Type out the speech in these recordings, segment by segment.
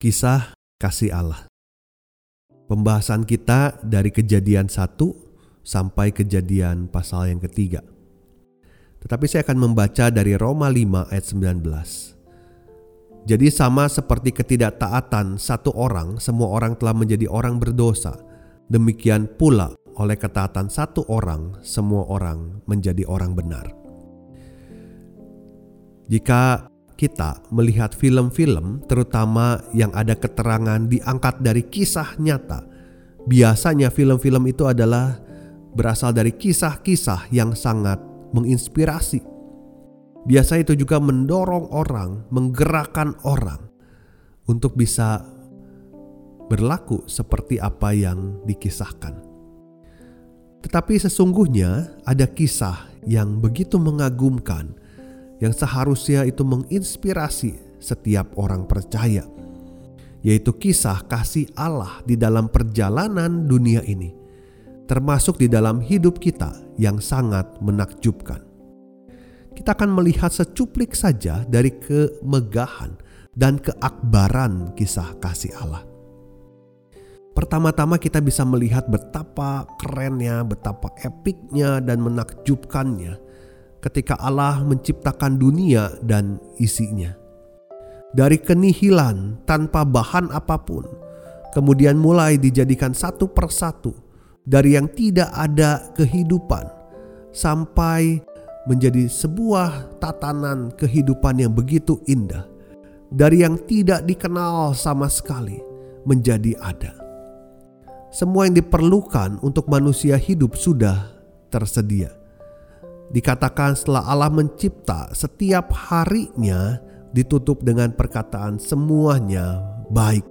Kisah kasih Allah. Pembahasan kita dari kejadian 1 sampai kejadian pasal yang ketiga. Tetapi saya akan membaca dari Roma 5 ayat 19. Jadi sama seperti ketidaktaatan satu orang, semua orang telah menjadi orang berdosa. Demikian pula oleh ketaatan satu orang, semua orang menjadi orang benar. Jika kita melihat film-film, terutama yang ada keterangan diangkat dari kisah nyata, biasanya film-film itu adalah berasal dari kisah-kisah yang sangat menginspirasi Biasa itu juga mendorong orang, menggerakkan orang untuk bisa berlaku seperti apa yang dikisahkan. Tetapi sesungguhnya ada kisah yang begitu mengagumkan yang seharusnya itu menginspirasi setiap orang percaya, yaitu kisah kasih Allah di dalam perjalanan dunia ini, termasuk di dalam hidup kita yang sangat menakjubkan kita akan melihat secuplik saja dari kemegahan dan keakbaran kisah kasih Allah. Pertama-tama kita bisa melihat betapa kerennya, betapa epiknya dan menakjubkannya ketika Allah menciptakan dunia dan isinya. Dari kenihilan tanpa bahan apa pun, kemudian mulai dijadikan satu persatu dari yang tidak ada kehidupan sampai menjadi sebuah tatanan kehidupan yang begitu indah, dari yang tidak dikenal sama sekali menjadi ada. Semua yang diperlukan untuk manusia hidup sudah tersedia. Dikatakan setelah Allah mencipta, setiap harinya ditutup dengan perkataan semuanya baik.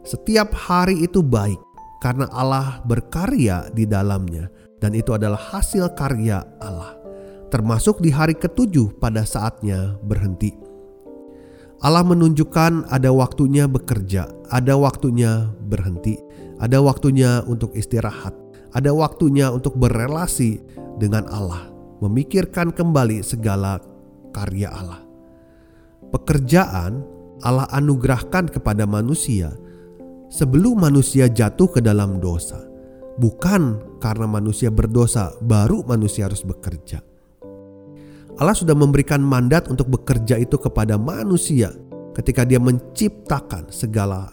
Setiap hari itu baik karena Allah berkarya di dalamnya dan itu adalah hasil karya Allah termasuk di hari ketujuh pada saatnya berhenti. Allah menunjukkan ada waktunya bekerja, ada waktunya berhenti, ada waktunya untuk istirahat, ada waktunya untuk berelasi dengan Allah, memikirkan kembali segala karya Allah. Pekerjaan Allah anugerahkan kepada manusia sebelum manusia jatuh ke dalam dosa, bukan karena manusia berdosa baru manusia harus bekerja. Allah sudah memberikan mandat untuk bekerja itu kepada manusia ketika dia menciptakan segala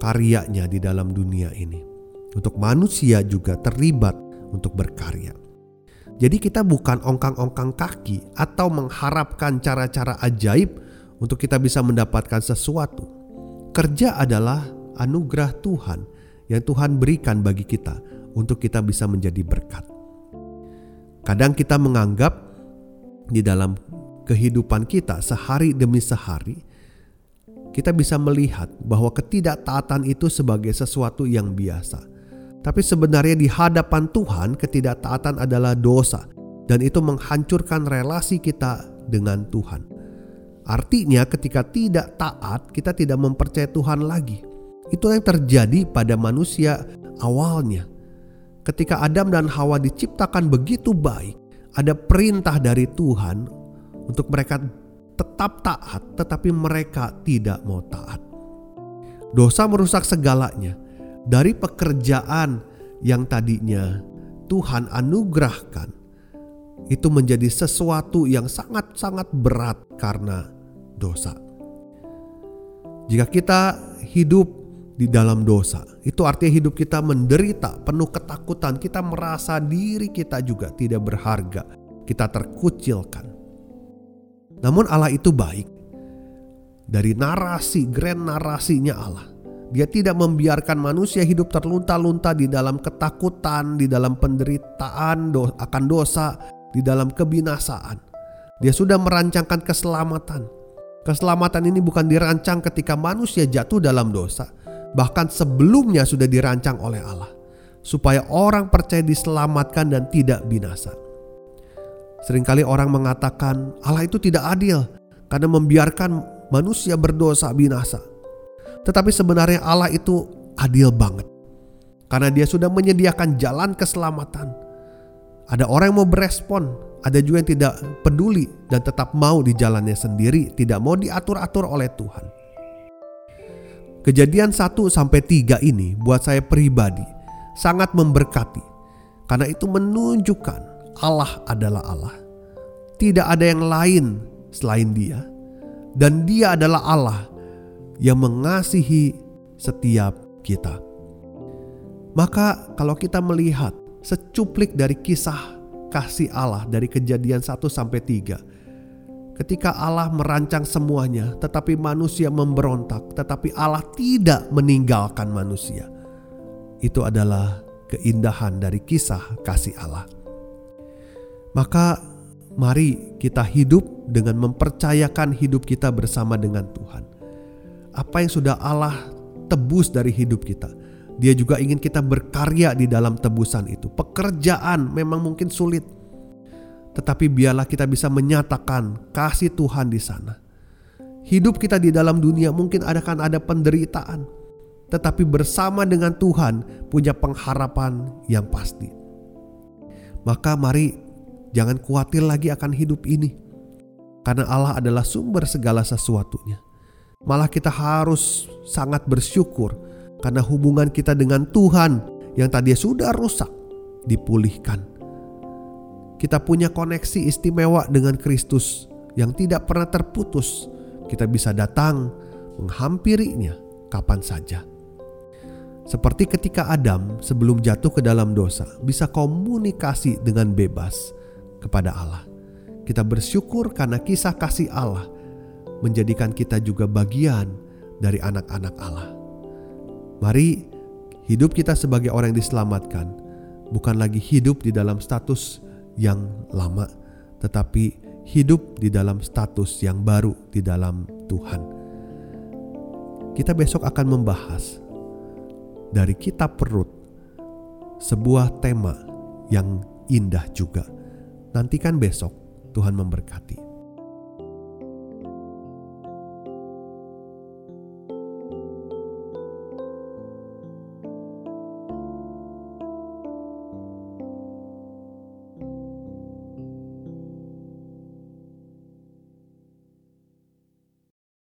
karyanya di dalam dunia ini. Untuk manusia juga terlibat untuk berkarya. Jadi kita bukan ongkang-ongkang kaki atau mengharapkan cara-cara ajaib untuk kita bisa mendapatkan sesuatu. Kerja adalah anugerah Tuhan yang Tuhan berikan bagi kita untuk kita bisa menjadi berkat. Kadang kita menganggap di dalam kehidupan kita sehari demi sehari, kita bisa melihat bahwa ketidaktaatan itu sebagai sesuatu yang biasa. Tapi sebenarnya di hadapan Tuhan, ketidaktaatan adalah dosa, dan itu menghancurkan relasi kita dengan Tuhan. Artinya, ketika tidak taat, kita tidak mempercayai Tuhan lagi. Itu yang terjadi pada manusia awalnya. Ketika Adam dan Hawa diciptakan begitu baik, ada perintah dari Tuhan untuk mereka tetap taat, tetapi mereka tidak mau taat. Dosa merusak segalanya dari pekerjaan yang tadinya Tuhan anugerahkan. Itu menjadi sesuatu yang sangat-sangat berat karena dosa. Jika kita hidup di dalam dosa. Itu artinya hidup kita menderita, penuh ketakutan. Kita merasa diri kita juga tidak berharga. Kita terkucilkan. Namun Allah itu baik. Dari narasi, grand narasinya Allah. Dia tidak membiarkan manusia hidup terlunta-lunta di dalam ketakutan, di dalam penderitaan do akan dosa, di dalam kebinasaan. Dia sudah merancangkan keselamatan. Keselamatan ini bukan dirancang ketika manusia jatuh dalam dosa, bahkan sebelumnya sudah dirancang oleh Allah, supaya orang percaya diselamatkan dan tidak binasa. Seringkali orang mengatakan Allah itu tidak adil karena membiarkan manusia berdosa binasa. Tetapi sebenarnya Allah itu adil banget. Karena dia sudah menyediakan jalan keselamatan. Ada orang yang mau berespon, ada juga yang tidak peduli dan tetap mau di jalannya sendiri, tidak mau diatur-atur oleh Tuhan. Kejadian 1 sampai 3 ini buat saya pribadi sangat memberkati karena itu menunjukkan Allah adalah Allah. Tidak ada yang lain selain Dia dan Dia adalah Allah yang mengasihi setiap kita. Maka kalau kita melihat secuplik dari kisah kasih Allah dari kejadian 1 sampai 3. Ketika Allah merancang semuanya tetapi manusia memberontak tetapi Allah tidak meninggalkan manusia. Itu adalah keindahan dari kisah kasih Allah. Maka mari kita hidup dengan mempercayakan hidup kita bersama dengan Tuhan apa yang sudah Allah tebus dari hidup kita. Dia juga ingin kita berkarya di dalam tebusan itu. Pekerjaan memang mungkin sulit, tetapi biarlah kita bisa menyatakan kasih Tuhan di sana. Hidup kita di dalam dunia mungkin akan ada penderitaan, tetapi bersama dengan Tuhan punya pengharapan yang pasti. Maka mari jangan khawatir lagi akan hidup ini, karena Allah adalah sumber segala sesuatunya. Malah kita harus sangat bersyukur karena hubungan kita dengan Tuhan yang tadi sudah rusak dipulihkan. Kita punya koneksi istimewa dengan Kristus yang tidak pernah terputus. Kita bisa datang menghampirinya kapan saja. Seperti ketika Adam sebelum jatuh ke dalam dosa bisa komunikasi dengan bebas kepada Allah. Kita bersyukur karena kisah kasih Allah menjadikan kita juga bagian dari anak-anak Allah. Mari hidup kita sebagai orang yang diselamatkan bukan lagi hidup di dalam status yang lama, tetapi hidup di dalam status yang baru di dalam Tuhan. Kita besok akan membahas dari kitab perut sebuah tema yang indah juga. Nantikan besok Tuhan memberkati.